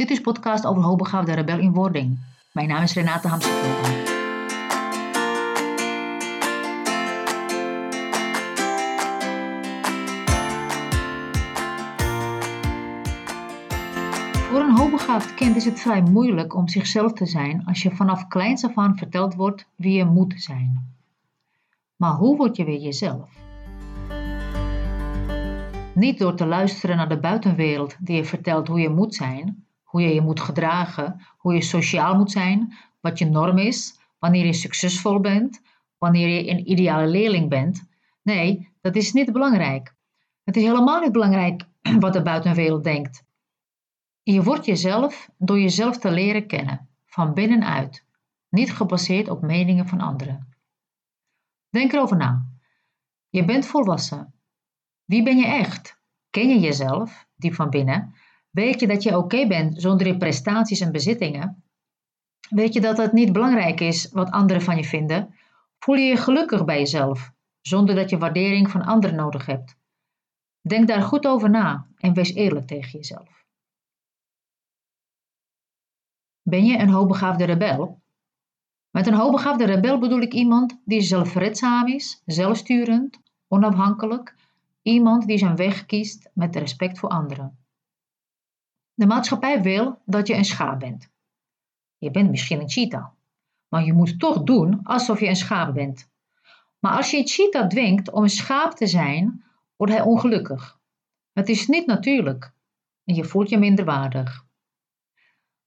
Dit is podcast over hoogbegaafde rebel in wording. Mijn naam is Renate Hamsterveld. Voor een hoogbegaafd kind is het vrij moeilijk om zichzelf te zijn als je vanaf kleins af aan verteld wordt wie je moet zijn. Maar hoe word je weer jezelf? Niet door te luisteren naar de buitenwereld die je vertelt hoe je moet zijn, hoe je je moet gedragen, hoe je sociaal moet zijn, wat je norm is, wanneer je succesvol bent, wanneer je een ideale leerling bent. Nee, dat is niet belangrijk. Het is helemaal niet belangrijk wat de buitenwereld denkt. Je wordt jezelf door jezelf te leren kennen, van binnenuit, niet gebaseerd op meningen van anderen. Denk erover na. Je bent volwassen. Wie ben je echt? Ken je jezelf, diep van binnen? Weet je dat je oké bent zonder je prestaties en bezittingen? Weet je dat het niet belangrijk is wat anderen van je vinden? Voel je je gelukkig bij jezelf, zonder dat je waardering van anderen nodig hebt? Denk daar goed over na en wees eerlijk tegen jezelf. Ben je een hoogbegaafde rebel? Met een hoogbegaafde rebel bedoel ik iemand die zelfredzaam is, zelfsturend, onafhankelijk, iemand die zijn weg kiest met respect voor anderen. De maatschappij wil dat je een schaap bent. Je bent misschien een cheetah, maar je moet toch doen alsof je een schaap bent. Maar als je een cheetah dwingt om een schaap te zijn, wordt hij ongelukkig. Het is niet natuurlijk en je voelt je minder waardig.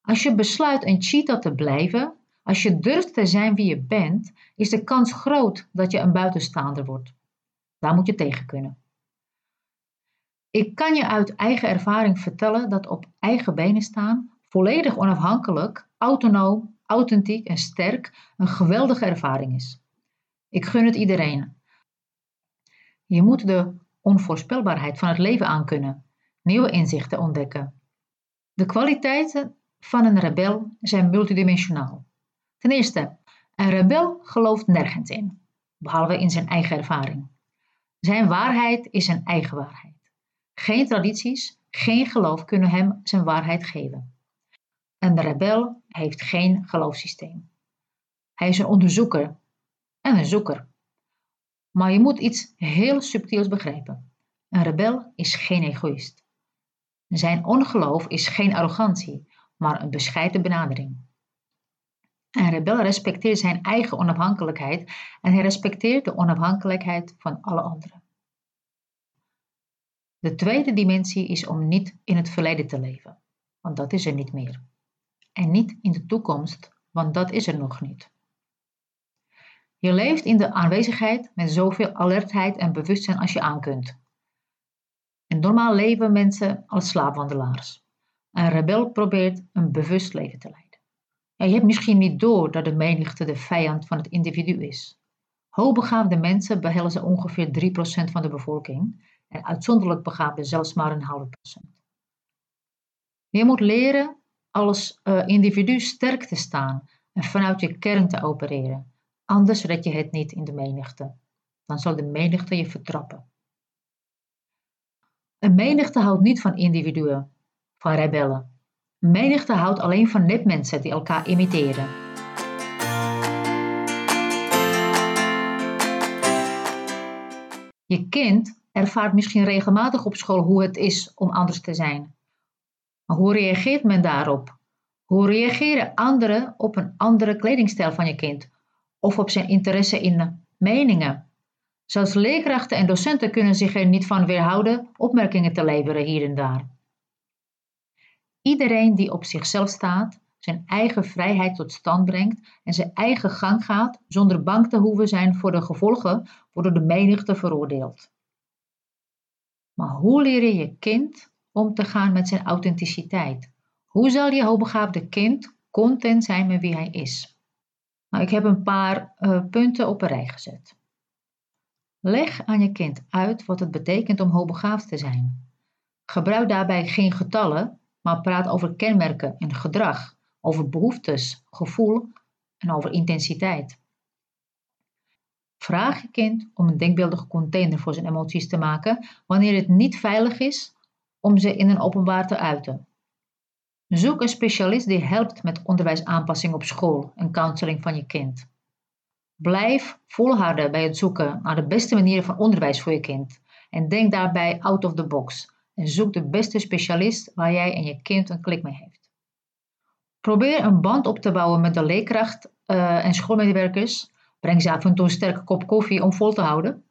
Als je besluit een cheetah te blijven, als je durft te zijn wie je bent, is de kans groot dat je een buitenstaander wordt. Daar moet je tegen kunnen. Ik kan je uit eigen ervaring vertellen dat op eigen benen staan, volledig onafhankelijk, autonoom, authentiek en sterk een geweldige ervaring is. Ik gun het iedereen. Je moet de onvoorspelbaarheid van het leven aankunnen, nieuwe inzichten ontdekken. De kwaliteiten van een rebel zijn multidimensionaal. Ten eerste, een rebel gelooft nergens in, behalve in zijn eigen ervaring. Zijn waarheid is zijn eigen waarheid. Geen tradities, geen geloof kunnen hem zijn waarheid geven. Een rebel heeft geen geloofssysteem. Hij is een onderzoeker en een zoeker. Maar je moet iets heel subtiels begrijpen. Een rebel is geen egoïst. Zijn ongeloof is geen arrogantie, maar een bescheiden benadering. Een rebel respecteert zijn eigen onafhankelijkheid en hij respecteert de onafhankelijkheid van alle anderen. De tweede dimensie is om niet in het verleden te leven, want dat is er niet meer. En niet in de toekomst, want dat is er nog niet. Je leeft in de aanwezigheid met zoveel alertheid en bewustzijn als je aan kunt. En normaal leven mensen als slaapwandelaars. Een rebel probeert een bewust leven te leiden. Je hebt misschien niet door dat de menigte de vijand van het individu is. Hoogbegaafde mensen behelzen ongeveer 3% van de bevolking en uitzonderlijk begaafden zelfs maar een halve procent. Je moet leren als uh, individu sterk te staan en vanuit je kern te opereren. Anders red je het niet in de menigte. Dan zal de menigte je vertrappen. Een menigte houdt niet van individuen, van rebellen. Een menigte houdt alleen van nepmensen die elkaar imiteren. Je kind ervaart misschien regelmatig op school hoe het is om anders te zijn. Maar hoe reageert men daarop? Hoe reageren anderen op een andere kledingstijl van je kind of op zijn interesse in meningen? Zelfs leerkrachten en docenten kunnen zich er niet van weerhouden opmerkingen te leveren hier en daar. Iedereen die op zichzelf staat, zijn eigen vrijheid tot stand brengt en zijn eigen gang gaat zonder bang te hoeven zijn voor de gevolgen, wordt door de menigte veroordeeld. Maar hoe leer je je kind om te gaan met zijn authenticiteit? Hoe zal je hoogbegaafde kind content zijn met wie hij is? Nou, ik heb een paar uh, punten op een rij gezet. Leg aan je kind uit wat het betekent om hoogbegaafd te zijn. Gebruik daarbij geen getallen, maar praat over kenmerken en gedrag, over behoeftes, gevoel en over intensiteit. Vraag je kind om een denkbeeldige container voor zijn emoties te maken wanneer het niet veilig is om ze in een openbaar te uiten. Zoek een specialist die helpt met onderwijsaanpassing op school en counseling van je kind. Blijf volharden bij het zoeken naar de beste manieren van onderwijs voor je kind. En denk daarbij out of the box. En zoek de beste specialist waar jij en je kind een klik mee heeft. Probeer een band op te bouwen met de leerkracht uh, en schoolmedewerkers. Breng ze af en toe een sterke kop koffie om vol te houden.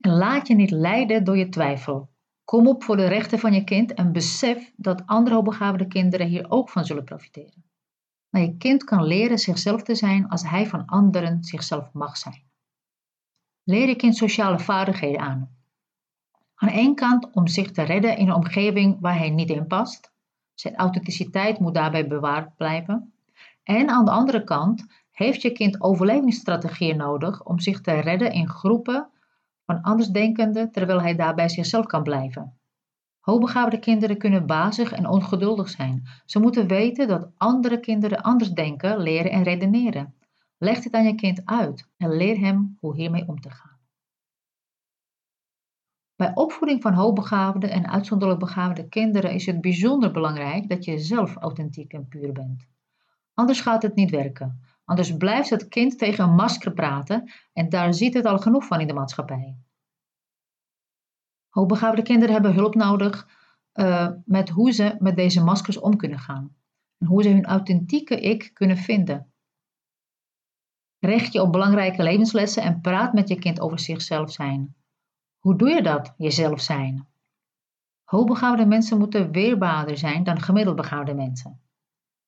En laat je niet leiden door je twijfel. Kom op voor de rechten van je kind en besef dat andere hoogbegaafde kinderen hier ook van zullen profiteren. Maar je kind kan leren zichzelf te zijn als hij van anderen zichzelf mag zijn. Leer je kind sociale vaardigheden aan. Aan één kant om zich te redden in een omgeving waar hij niet in past. Zijn authenticiteit moet daarbij bewaard blijven. En aan de andere kant heeft je kind overlevingsstrategieën nodig om zich te redden in groepen van andersdenkenden terwijl hij daarbij zichzelf kan blijven. Hoogbegaafde kinderen kunnen bazig en ongeduldig zijn. Ze moeten weten dat andere kinderen anders denken, leren en redeneren. Leg dit aan je kind uit en leer hem hoe hiermee om te gaan. Bij opvoeding van hoogbegaafde en uitzonderlijk begaafde kinderen is het bijzonder belangrijk dat je zelf authentiek en puur bent. Anders gaat het niet werken. Anders blijft het kind tegen een masker praten en daar ziet het al genoeg van in de maatschappij. Hoogbegaafde kinderen hebben hulp nodig uh, met hoe ze met deze maskers om kunnen gaan. En hoe ze hun authentieke ik kunnen vinden. Richt je op belangrijke levenslessen en praat met je kind over zichzelf zijn. Hoe doe je dat, jezelf zijn? Hoogbegaafde mensen moeten weerbaarder zijn dan gemiddeld begaafde mensen.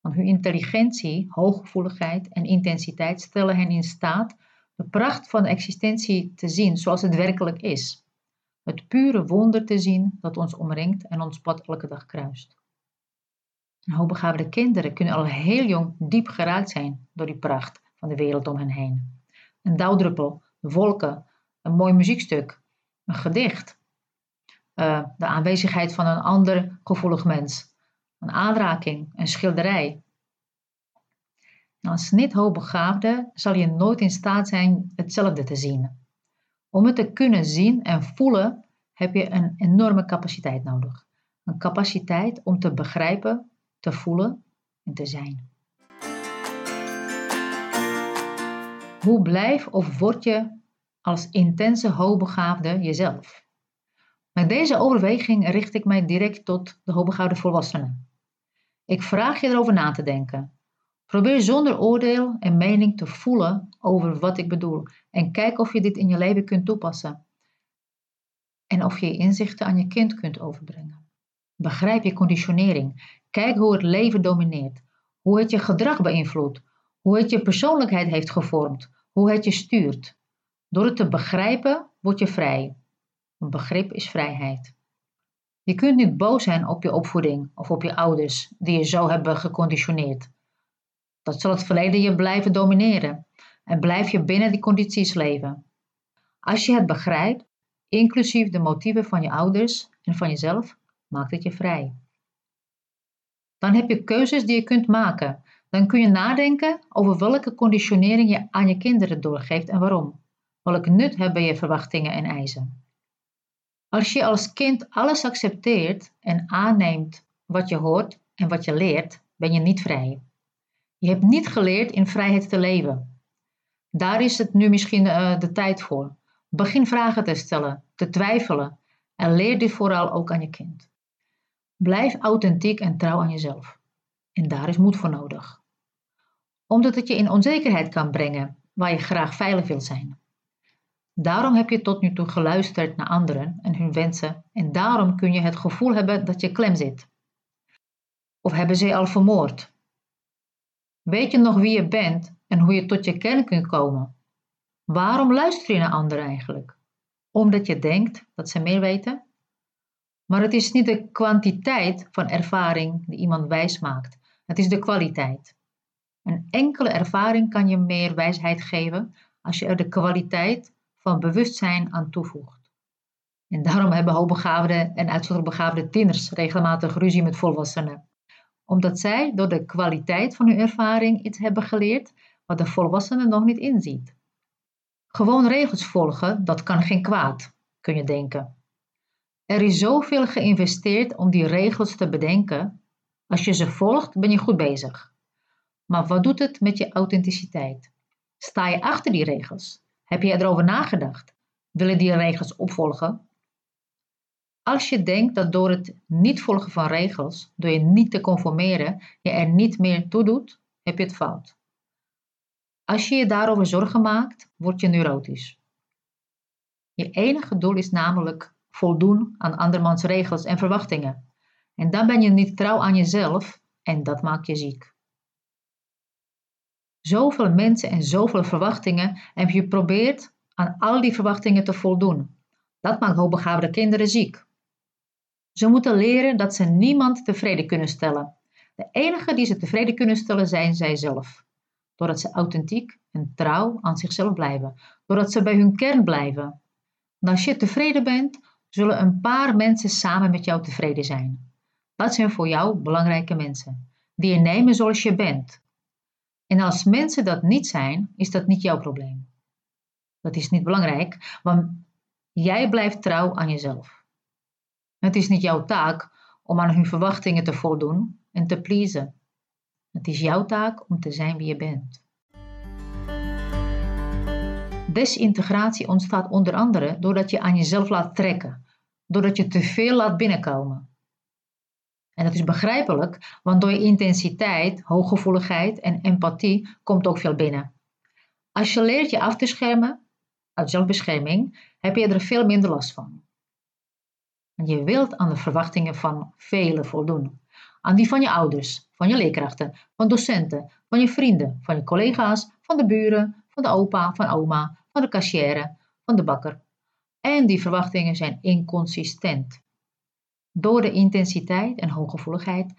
Want hun intelligentie, hooggevoeligheid en intensiteit stellen hen in staat de pracht van de existentie te zien zoals het werkelijk is. Het pure wonder te zien dat ons omringt en ons pad elke dag kruist. Hoogbegaafde kinderen kunnen al heel jong diep geraakt zijn door die pracht van de wereld om hen heen. Een dauwdruppel, wolken, een mooi muziekstuk, een gedicht, uh, de aanwezigheid van een ander gevoelig mens, een aanraking, een schilderij. als niet hoogbegaafde zal je nooit in staat zijn hetzelfde te zien. Om het te kunnen zien en voelen heb je een enorme capaciteit nodig. Een capaciteit om te begrijpen, te voelen en te zijn. Hoe blijf of word je als intense hoogbegaafde jezelf? Met deze overweging richt ik mij direct tot de hoogbegaafde volwassenen. Ik vraag je erover na te denken. Probeer zonder oordeel en mening te voelen over wat ik bedoel en kijk of je dit in je leven kunt toepassen. En of je inzichten aan je kind kunt overbrengen. Begrijp je conditionering. Kijk hoe het leven domineert, hoe het je gedrag beïnvloedt, hoe het je persoonlijkheid heeft gevormd, hoe het je stuurt. Door het te begrijpen word je vrij. Een begrip is vrijheid. Je kunt niet boos zijn op je opvoeding of op je ouders die je zo hebben geconditioneerd. Dat zal het verleden je blijven domineren en blijf je binnen die condities leven. Als je het begrijpt, inclusief de motieven van je ouders en van jezelf, maakt het je vrij. Dan heb je keuzes die je kunt maken. Dan kun je nadenken over welke conditionering je aan je kinderen doorgeeft en waarom. Welk nut hebben je verwachtingen en eisen? Als je als kind alles accepteert en aanneemt wat je hoort en wat je leert, ben je niet vrij. Je hebt niet geleerd in vrijheid te leven. Daar is het nu misschien uh, de tijd voor. Begin vragen te stellen, te twijfelen en leer dit vooral ook aan je kind. Blijf authentiek en trouw aan jezelf. En daar is moed voor nodig. Omdat het je in onzekerheid kan brengen waar je graag veilig wilt zijn. Daarom heb je tot nu toe geluisterd naar anderen en hun wensen en daarom kun je het gevoel hebben dat je klem zit. Of hebben ze je al vermoord? Weet je nog wie je bent en hoe je tot je kern kunt komen? Waarom luister je naar anderen eigenlijk? Omdat je denkt dat ze meer weten? Maar het is niet de kwantiteit van ervaring die iemand wijs maakt. Het is de kwaliteit. Een enkele ervaring kan je meer wijsheid geven als je er de kwaliteit van bewustzijn aan toevoegt. En daarom hebben hoogbegaafde en uitzonderlijk begaafde tieners regelmatig ruzie met volwassenen. Omdat zij door de kwaliteit van hun ervaring iets hebben geleerd wat de volwassene nog niet inziet. Gewoon regels volgen, dat kan geen kwaad, kun je denken. Er is zoveel geïnvesteerd om die regels te bedenken, Als je ze volgt, ben je goed bezig. Maar wat doet het met je authenticiteit? Sta je achter die regels? Heb je erover nagedacht? Wil je die regels opvolgen? Als je denkt dat door het niet volgen van regels, door je niet te conformeren, je er niet meer toe doet, heb je het fout. Als je je daarover zorgen maakt, word je neurotisch. Je enige doel is namelijk voldoen aan andermans regels en verwachtingen. En dan ben je niet trouw aan jezelf en dat maakt je ziek. Zoveel mensen en zoveel verwachtingen heb je geprobeerd aan al die verwachtingen te voldoen. Dat maakt hoogbegaafde kinderen ziek. Ze moeten leren dat ze niemand tevreden kunnen stellen. De enige die ze tevreden kunnen stellen zijn zijzelf. Doordat ze authentiek en trouw aan zichzelf blijven. Doordat ze bij hun kern blijven. En als je tevreden bent, zullen een paar mensen samen met jou tevreden zijn. Dat zijn voor jou belangrijke mensen, die je nemen zoals je bent. En als mensen dat niet zijn, is dat niet jouw probleem. Dat is niet belangrijk, want jij blijft trouw aan jezelf. Het is niet jouw taak om aan hun verwachtingen te voldoen en te pleasen. Het is jouw taak om te zijn wie je bent. Desintegratie ontstaat onder andere doordat je aan jezelf laat trekken, doordat je te veel laat binnenkomen. En dat is begrijpelijk, want door intensiteit, hooggevoeligheid en empathie komt ook veel binnen. Als je leert je af te schermen, uit zelfbescherming, heb je er veel minder last van. En je wilt aan de verwachtingen van velen voldoen. Aan die van je ouders, van je leerkrachten, van docenten, van je vrienden, van je collega's, van de buren, van de opa, van oma, van de kassière, van de bakker. En die verwachtingen zijn inconsistent. Door de intensiteit en hooggevoeligheid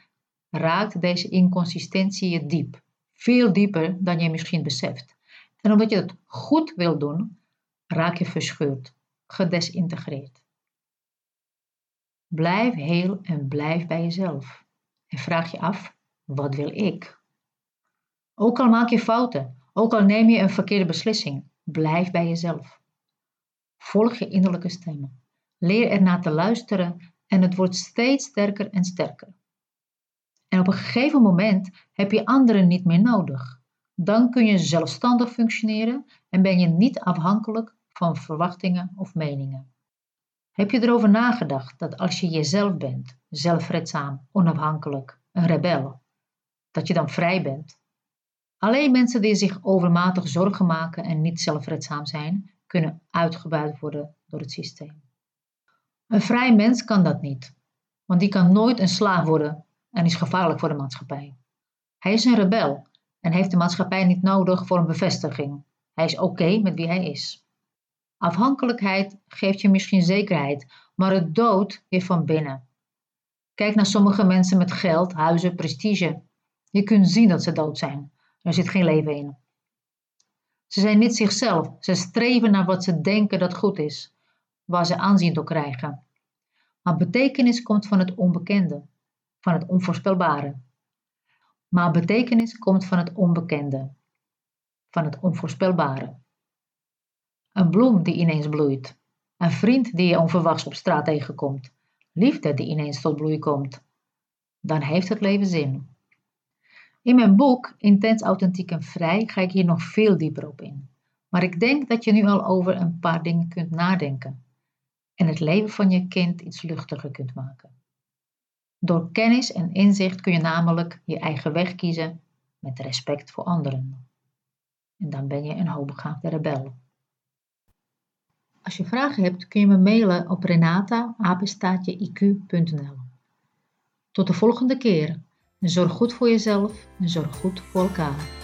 raakt deze inconsistentie je diep, veel dieper dan je misschien beseft. En omdat je het goed wil doen, raak je verscheurd, gedesintegreerd. Blijf heel en blijf bij jezelf. En vraag je af, wat wil ik? Ook al maak je fouten, ook al neem je een verkeerde beslissing, blijf bij jezelf. Volg je innerlijke stemmen. Leer ernaar te luisteren en het wordt steeds sterker en sterker. En op een gegeven moment heb je anderen niet meer nodig. Dan kun je zelfstandig functioneren en ben je niet afhankelijk van verwachtingen of meningen. Heb je erover nagedacht dat als je jezelf bent, zelfredzaam, onafhankelijk, een rebel, dat je dan vrij bent? Alleen mensen die zich overmatig zorgen maken en niet zelfredzaam zijn, kunnen uitgebuit worden door het systeem. Een vrij mens kan dat niet, want die kan nooit een slaaf worden en is gevaarlijk voor de maatschappij. Hij is een rebel en heeft de maatschappij niet nodig voor een bevestiging. Hij is oké met wie hij is. Afhankelijkheid geeft je misschien zekerheid, maar het dood je van binnen. Kijk naar sommige mensen met geld, huizen, prestige. Je kunt zien dat ze dood zijn. Er zit geen leven in. Ze zijn niet zichzelf. Ze streven naar wat ze denken dat goed is, waar ze aanzien door krijgen. Maar betekenis komt van het onbekende, van het onvoorspelbare. Maar betekenis komt van het onbekende, van het onvoorspelbare. Een bloem die ineens bloeit. Een vriend die je onverwachts op straat tegenkomt. Liefde die ineens tot bloei komt. Dan heeft het leven zin. In mijn boek Intens, Authentiek en Vrij ga ik hier nog veel dieper op in. Maar ik denk dat je nu al over een paar dingen kunt nadenken. En het leven van je kind iets luchtiger kunt maken. Door kennis en inzicht kun je namelijk je eigen weg kiezen met respect voor anderen. En dan ben je een hoogbegaafde rebel. Als je vragen hebt, kun je me mailen op renata.iq.nl. Tot de volgende keer. Zorg goed voor jezelf en zorg goed voor elkaar.